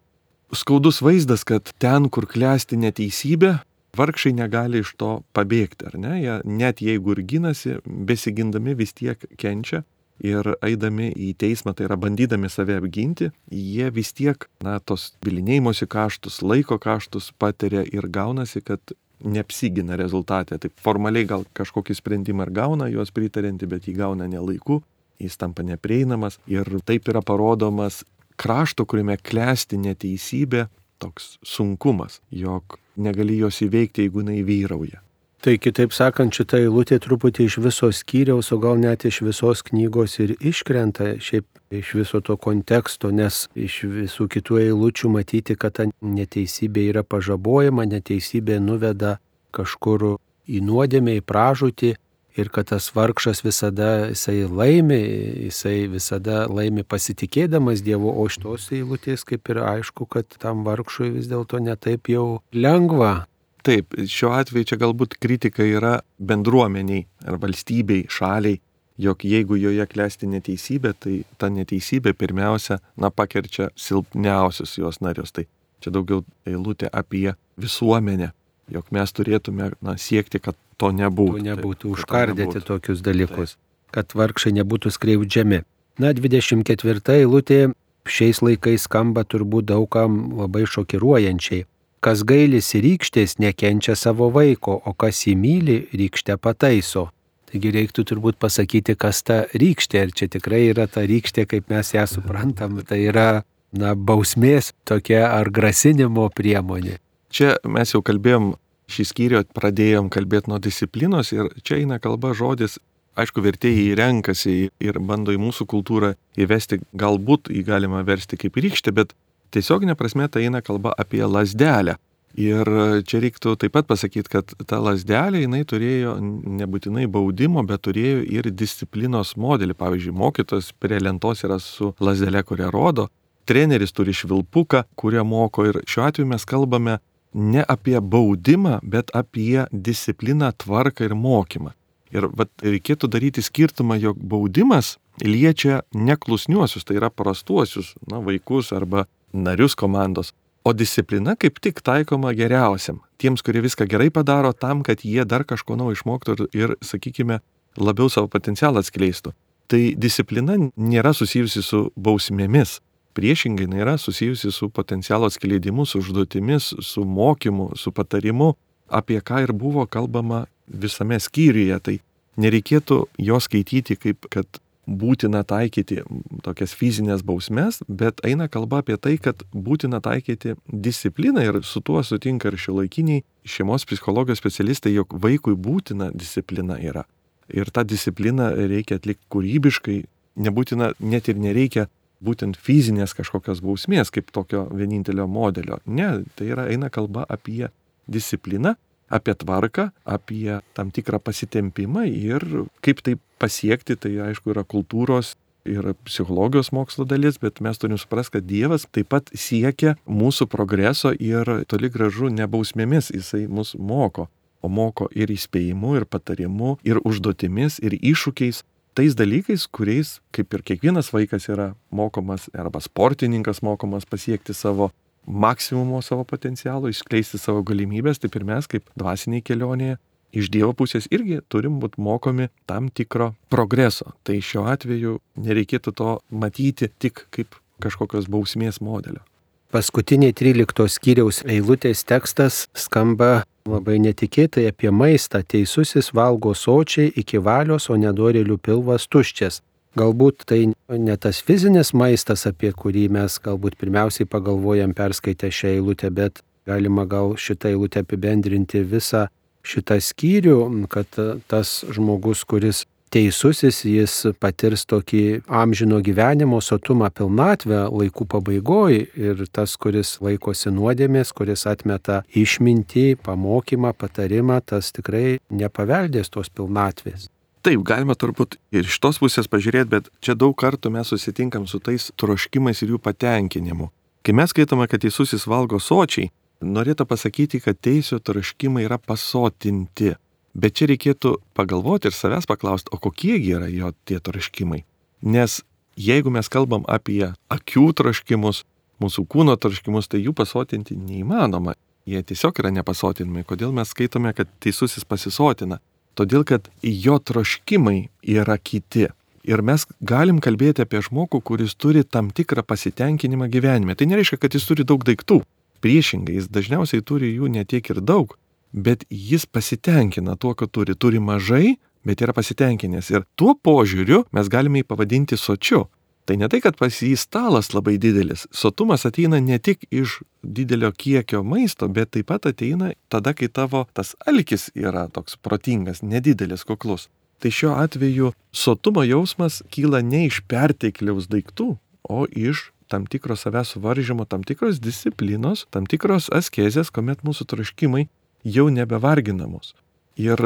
skaudus vaizdas, kad ten, kur klesti neteisybė, vargšai negali iš to pabėgti, ar ne? Jie net jeigu ir ginasi, besigindami vis tiek kenčia ir eidami į teismą, tai yra bandydami save apginti, jie vis tiek, na, tos bilinėjimosi kaštus, laiko kaštus patiria ir gaunasi, kad neapsigina rezultatė. Taip formaliai gal kažkokį sprendimą ir gauna juos pritarinti, bet jį gauna nelaiku, jis tampa neprieinamas ir taip yra parodomas krašto, kuriame klesti neteisybė, toks sunkumas, jog negali jos įveikti, jeigu jinai vyrauja. Tai kitaip sakant, šitą eilutę truputį iš viso skyriaus, o gal net iš visos knygos ir iškrenta šiaip iš viso to konteksto, nes iš visų kitų eilučių matyti, kad ta neteisybė yra pažabojama, neteisybė nuveda kažkur į nuodėmę, į pražūtį, ir kad tas vargšas visada jisai laimi, jisai visada laimi pasitikėdamas Dievu, o iš tos eilutės kaip ir aišku, kad tam vargšui vis dėlto netaip jau lengva. Taip, šiuo atveju čia galbūt kritika yra bendruomeniai ar valstybei, šaliai, jog jeigu joje klesti neteisybė, tai ta neteisybė pirmiausia, na, pakerčia silpniausius jos narius. Tai čia daugiau eilutė apie visuomenę, jog mes turėtume na, siekti, kad to nebūtų. To nebūtų, taip, užkardyti nebūtų. tokius dalykus, taip. kad vargšai nebūtų skriaudžiami. Na, 24 eilutė šiais laikais skamba turbūt daugam labai šokiruojančiai. Kas gailisi rykštės, nekenčia savo vaiko, o kas įmyli, rykštę pataiso. Taigi reiktų turbūt pasakyti, kas ta rykštė. Ir čia tikrai yra ta rykštė, kaip mes ją suprantam. Tai yra, na, bausmės tokia ar grasinimo priemonė. Čia mes jau kalbėjom šį skyrių, pradėjom kalbėti nuo disciplinos ir čia eina kalba žodis, aišku, vertėjai renkasi ir bando į mūsų kultūrą įvesti, galbūt jį galima versti kaip rykštę, bet tiesioginė prasme tai eina kalba apie lasdelę. Ir čia reiktų taip pat pasakyti, kad ta lasdelė jinai turėjo nebūtinai baudimo, bet turėjo ir disciplinos modelį. Pavyzdžiui, mokytojas prie lentos yra su lasdelė, kurią rodo, treneris turi švilpuką, kurią moko ir šiuo atveju mes kalbame ne apie baudimą, bet apie discipliną, tvarką ir mokymą. Ir vat, reikėtų daryti skirtumą, jog baudimas liečia neklusniuosius, tai yra prastuosius, na, vaikus arba narius komandos, o disciplina kaip tik taikoma geriausiam, tiems, kurie viską gerai padaro, tam, kad jie dar kažko naujo išmoktų ir, ir, sakykime, labiau savo potencialą atskleistų. Tai disciplina nėra susijusi su bausmėmis, Priešingai, jinai yra susijusi su potencialo atskleidimu, su užduotimis, su mokymu, su patarimu, apie ką ir buvo kalbama visame skyriuje. Tai nereikėtų jo skaityti kaip, kad būtina taikyti tokias fizinės bausmes, bet eina kalba apie tai, kad būtina taikyti discipliną ir su tuo sutinka ir šiuolaikiniai šeimos psichologijos specialistai, jog vaikui būtina disciplina yra. Ir tą discipliną reikia atlikti kūrybiškai, nebūtina, net ir nereikia būtent fizinės kažkokios bausmės kaip tokio vienintelio modelio. Ne, tai yra eina kalba apie discipliną, apie tvarką, apie tam tikrą pasitempimą ir kaip tai pasiekti, tai aišku yra kultūros ir psichologijos mokslo dalis, bet mes turim suprasti, kad Dievas taip pat siekia mūsų progreso ir toli gražu nebausmėmis jisai mus moko, o moko ir įspėjimu, ir patarimu, ir užduotimis, ir iššūkiais, tais dalykais, kuriais, kaip ir kiekvienas vaikas yra mokomas, arba sportininkas mokomas pasiekti savo maksimumo savo potencialo, išskleisti savo galimybės, taip ir mes kaip dvasiniai kelionėje iš Dievo pusės irgi turim būti mokomi tam tikro progreso. Tai šiuo atveju nereikėtų to matyti tik kaip kažkokios bausmės modelio. Paskutiniai 13 skyriaus eilutės tekstas skamba labai netikėtai apie maistą. Teisusis valgo sočiai iki valios, o nedorėlių pilvas tuščias. Galbūt tai ne tas fizinis maistas, apie kurį mes galbūt pirmiausiai pagalvojam perskaitę šią eilutę, bet galima gal šitą eilutę apibendrinti visą šitą skyrių, kad tas žmogus, kuris teisusis, jis patirs tokį amžino gyvenimo sotumą pilnatvę laikų pabaigoje ir tas, kuris laikosi nuodėmės, kuris atmeta išmintį, pamokymą, patarimą, tas tikrai nepaveldės tos pilnatvės. Taip, galima turbūt ir iš tos pusės pažiūrėti, bet čia daug kartų mes susitinkam su tais troškimais ir jų patenkinimu. Kai mes skaitome, kad Jėzusis valgo sočiai, norėtų pasakyti, kad teisio troškimai yra pasotinti. Bet čia reikėtų pagalvoti ir savęs paklausti, o kokiegi yra jo tie troškimai. Nes jeigu mes kalbam apie akių troškimus, mūsų kūno troškimus, tai jų pasotinti neįmanoma. Jie tiesiog yra nepasotinami. Kodėl mes skaitome, kad teisusis pasisotina? Todėl, kad jo troškimai yra kiti. Ir mes galim kalbėti apie žmogų, kuris turi tam tikrą pasitenkinimą gyvenime. Tai nereiškia, kad jis turi daug daiktų. Priešingai, jis dažniausiai turi jų netiek ir daug, bet jis pasitenkina tuo, kad turi. Turi mažai, bet yra pasitenkinęs. Ir tuo požiūriu mes galime jį pavadinti sočiu. Tai ne tai, kad pas jį stalas labai didelis. Sotumas ateina ne tik iš didelio kiekio maisto, bet taip pat ateina tada, kai tavo tas alkis yra toks protingas, nedidelis, kuklus. Tai šiuo atveju sotumo jausmas kyla ne iš pertekliaus daiktų, o iš tam tikro savęs suvaržymo, tam tikros disciplinos, tam tikros askezės, kuomet mūsų troškimai jau nebevargina mus. Ir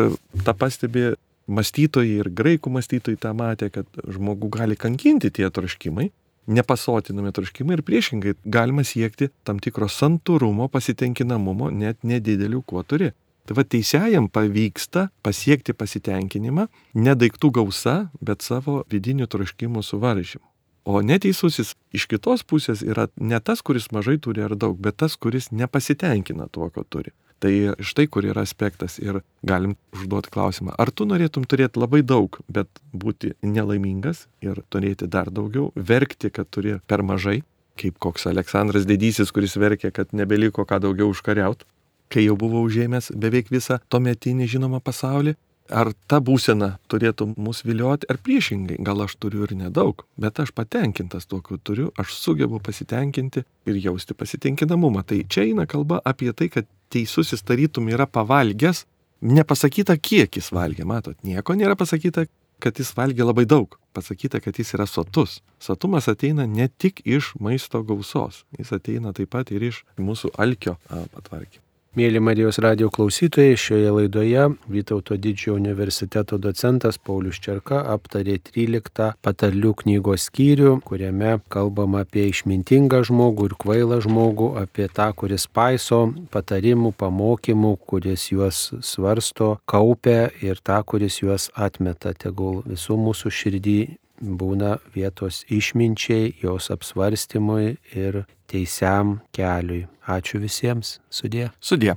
tą pastebi mąstytojai ir graikų mąstytojai tą matė, kad žmogų gali kankinti tie troškimai, nepasotinami troškimai ir priešingai galima siekti tam tikro santūrumo, pasitenkinamumo, net nedidelių, kuo turi. Tai va teisėjam pavyksta pasiekti pasitenkinimą ne daiktų gausa, bet savo vidinių troškimų suvaržymu. O neteisusis iš kitos pusės yra ne tas, kuris mažai turi ar daug, bet tas, kuris nepasitenkina tuo, ko turi. Tai štai kur yra aspektas ir galim užduoti klausimą, ar tu norėtum turėti labai daug, bet būti nelaimingas ir turėti dar daugiau, verkti, kad turi per mažai, kaip koks Aleksandras Didysis, kuris verkė, kad nebeliko ką daugiau užkariauti, kai jau buvo užėmęs beveik visą tuometinį žinomą pasaulį, Ar ta būsena turėtų mus vilioti, ar priešingai, gal aš turiu ir nedaug, bet aš patenkintas tuo, ko turiu, aš sugebu pasitenkinti ir jausti pasitenkinamumą. Tai čia eina kalba apie tai, kad teisusis tarytum yra pavalgęs, nepasakyta, kiek jis valgė, matot, nieko nėra pasakyta, kad jis valgė labai daug, pasakyta, kad jis yra sotus. Sotumas ateina ne tik iš maisto gausos, jis ateina taip pat ir iš mūsų alkio patvarkymų. Mėly Marijos radio klausytojai, šioje laidoje Vytauto didžiojo universiteto docentas Paulius Čerka aptarė 13 patarlių knygos skyrių, kuriame kalbama apie išmintingą žmogų ir kvailą žmogų, apie tą, kuris paiso patarimų, pamokymų, kuris juos svarsto, kaupia ir tą, kuris juos atmeta. Tegul visų mūsų širdį būna vietos išminčiai, jos apsvarstymui ir teisiam keliui. Ačiū visiems. Sudė. Sudė.